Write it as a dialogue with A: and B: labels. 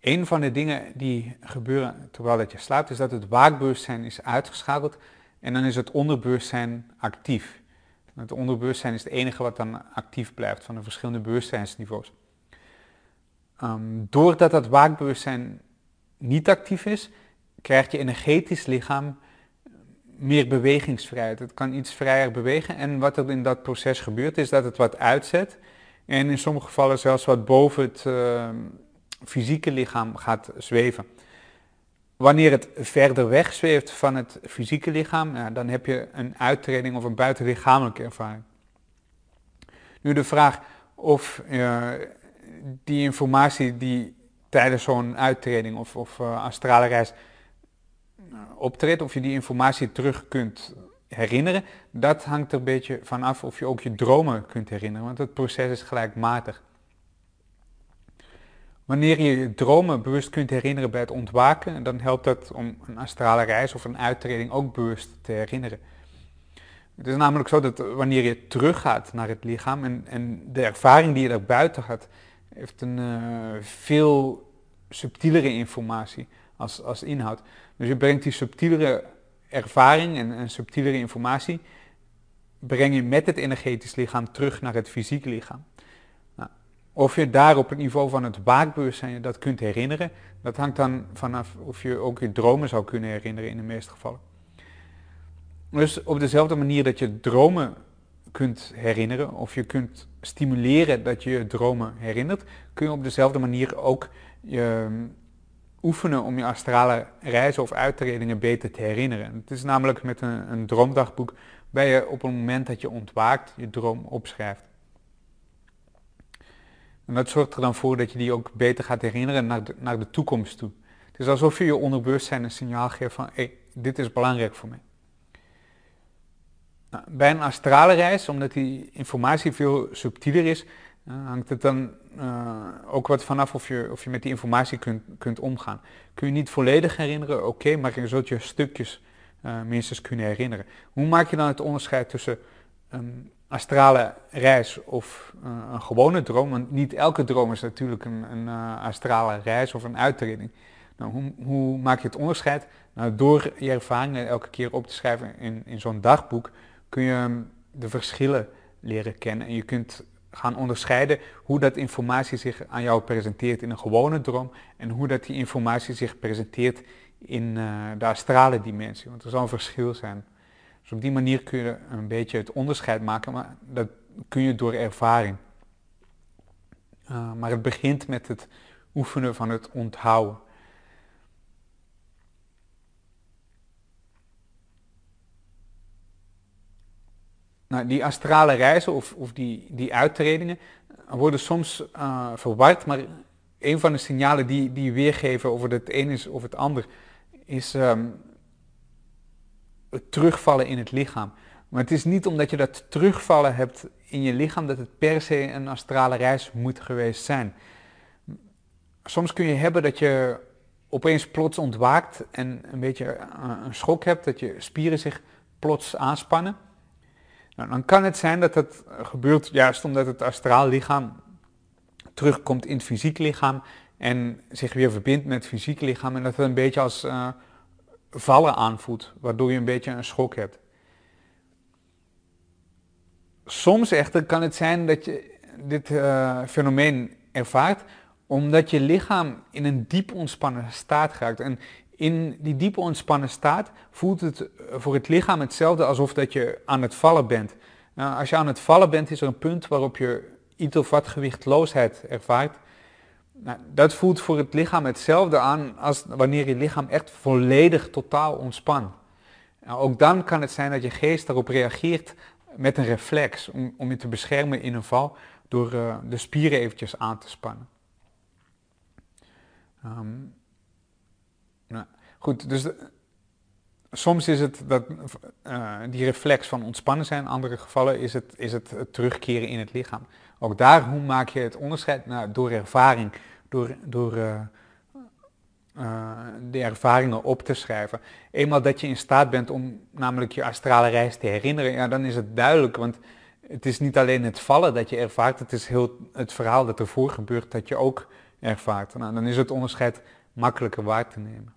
A: een van de dingen die gebeuren terwijl dat je slaapt, is dat het waakbewustzijn is uitgeschakeld en dan is het onderbewustzijn actief. Het onderbewustzijn is het enige wat dan actief blijft van de verschillende bewustzijnsniveaus. Um, doordat dat waakbewustzijn niet actief is, krijgt je energetisch lichaam meer bewegingsvrijheid. Het kan iets vrijer bewegen en wat er in dat proces gebeurt is dat het wat uitzet en in sommige gevallen zelfs wat boven het uh, fysieke lichaam gaat zweven. Wanneer het verder weg zweeft van het fysieke lichaam, dan heb je een uittreding of een buitenlichamelijke ervaring. Nu de vraag of uh, die informatie die tijdens zo'n uittreding of, of uh, astrale reis uh, optreedt, of je die informatie terug kunt herinneren, dat hangt er een beetje vanaf of je ook je dromen kunt herinneren, want het proces is gelijkmatig. Wanneer je je dromen bewust kunt herinneren bij het ontwaken, dan helpt dat om een astrale reis of een uittreding ook bewust te herinneren. Het is namelijk zo dat wanneer je teruggaat naar het lichaam en, en de ervaring die je daar buiten had, heeft een uh, veel subtielere informatie als, als inhoud. Dus je brengt die subtielere ervaring en, en subtielere informatie, breng je met het energetisch lichaam terug naar het fysieke lichaam. Of je daar op het niveau van het waakbewustzijn dat kunt herinneren, dat hangt dan vanaf of je ook je dromen zou kunnen herinneren in de meeste gevallen. Dus op dezelfde manier dat je dromen kunt herinneren of je kunt stimuleren dat je je dromen herinnert, kun je op dezelfde manier ook je oefenen om je astrale reizen of uittredingen beter te herinneren. Het is namelijk met een, een droomdagboek waar je op het moment dat je ontwaakt je droom opschrijft. En dat zorgt er dan voor dat je die ook beter gaat herinneren naar de, naar de toekomst toe. Het is alsof je je onderbewustzijn een signaal geeft van, hé, hey, dit is belangrijk voor mij. Nou, bij een astrale reis, omdat die informatie veel subtieler is, uh, hangt het dan uh, ook wat vanaf of je, of je met die informatie kunt, kunt omgaan. Kun je niet volledig herinneren, oké, maar je zult je stukjes uh, minstens kunnen herinneren. Hoe maak je dan het onderscheid tussen een astrale reis of een gewone droom? Want niet elke droom is natuurlijk een, een astrale reis of een uittreding. Nou, hoe, hoe, maak je het onderscheid? Nou, door je ervaringen elke keer op te schrijven in, in zo'n dagboek kun je de verschillen leren kennen. En je kunt gaan onderscheiden hoe dat informatie zich aan jou presenteert in een gewone droom en hoe dat die informatie zich presenteert in uh, de astrale dimensie. Want er zal een verschil zijn. Dus op die manier kun je een beetje het onderscheid maken, maar dat kun je door ervaring. Uh, maar het begint met het oefenen van het onthouden. Nou, die astrale reizen of, of die, die uittredingen worden soms uh, verward, maar een van de signalen die, die weergeven of het een is of het ander, is um, terugvallen in het lichaam. Maar het is niet omdat je dat terugvallen hebt in je lichaam dat het per se een astrale reis moet geweest zijn. Soms kun je hebben dat je opeens plots ontwaakt en een beetje een schok hebt, dat je spieren zich plots aanspannen. Nou, dan kan het zijn dat dat gebeurt juist omdat het astraal lichaam terugkomt in het fysiek lichaam en zich weer verbindt met het fysieke lichaam en dat het een beetje als uh, vallen aanvoelt, waardoor je een beetje een schok hebt. Soms echter kan het zijn dat je dit uh, fenomeen ervaart omdat je lichaam in een diep ontspannen staat geraakt. En in die diepe ontspannen staat voelt het voor het lichaam hetzelfde alsof dat je aan het vallen bent. Nou, als je aan het vallen bent, is er een punt waarop je iets of wat gewichtloosheid ervaart. Nou, dat voelt voor het lichaam hetzelfde aan als wanneer je lichaam echt volledig totaal ontspant. Nou, ook dan kan het zijn dat je geest daarop reageert met een reflex om, om je te beschermen in een val door uh, de spieren eventjes aan te spannen. Um, nou, goed, dus soms is het dat, uh, die reflex van ontspannen zijn, in andere gevallen is het, is het, het terugkeren in het lichaam. Ook daar, hoe maak je het onderscheid? Nou, door ervaring, door, door uh, uh, de ervaringen op te schrijven. Eenmaal dat je in staat bent om namelijk je astrale reis te herinneren, ja, dan is het duidelijk, want het is niet alleen het vallen dat je ervaart, het is heel het verhaal dat ervoor gebeurt, dat je ook ervaart. Nou, dan is het onderscheid makkelijker waar te nemen.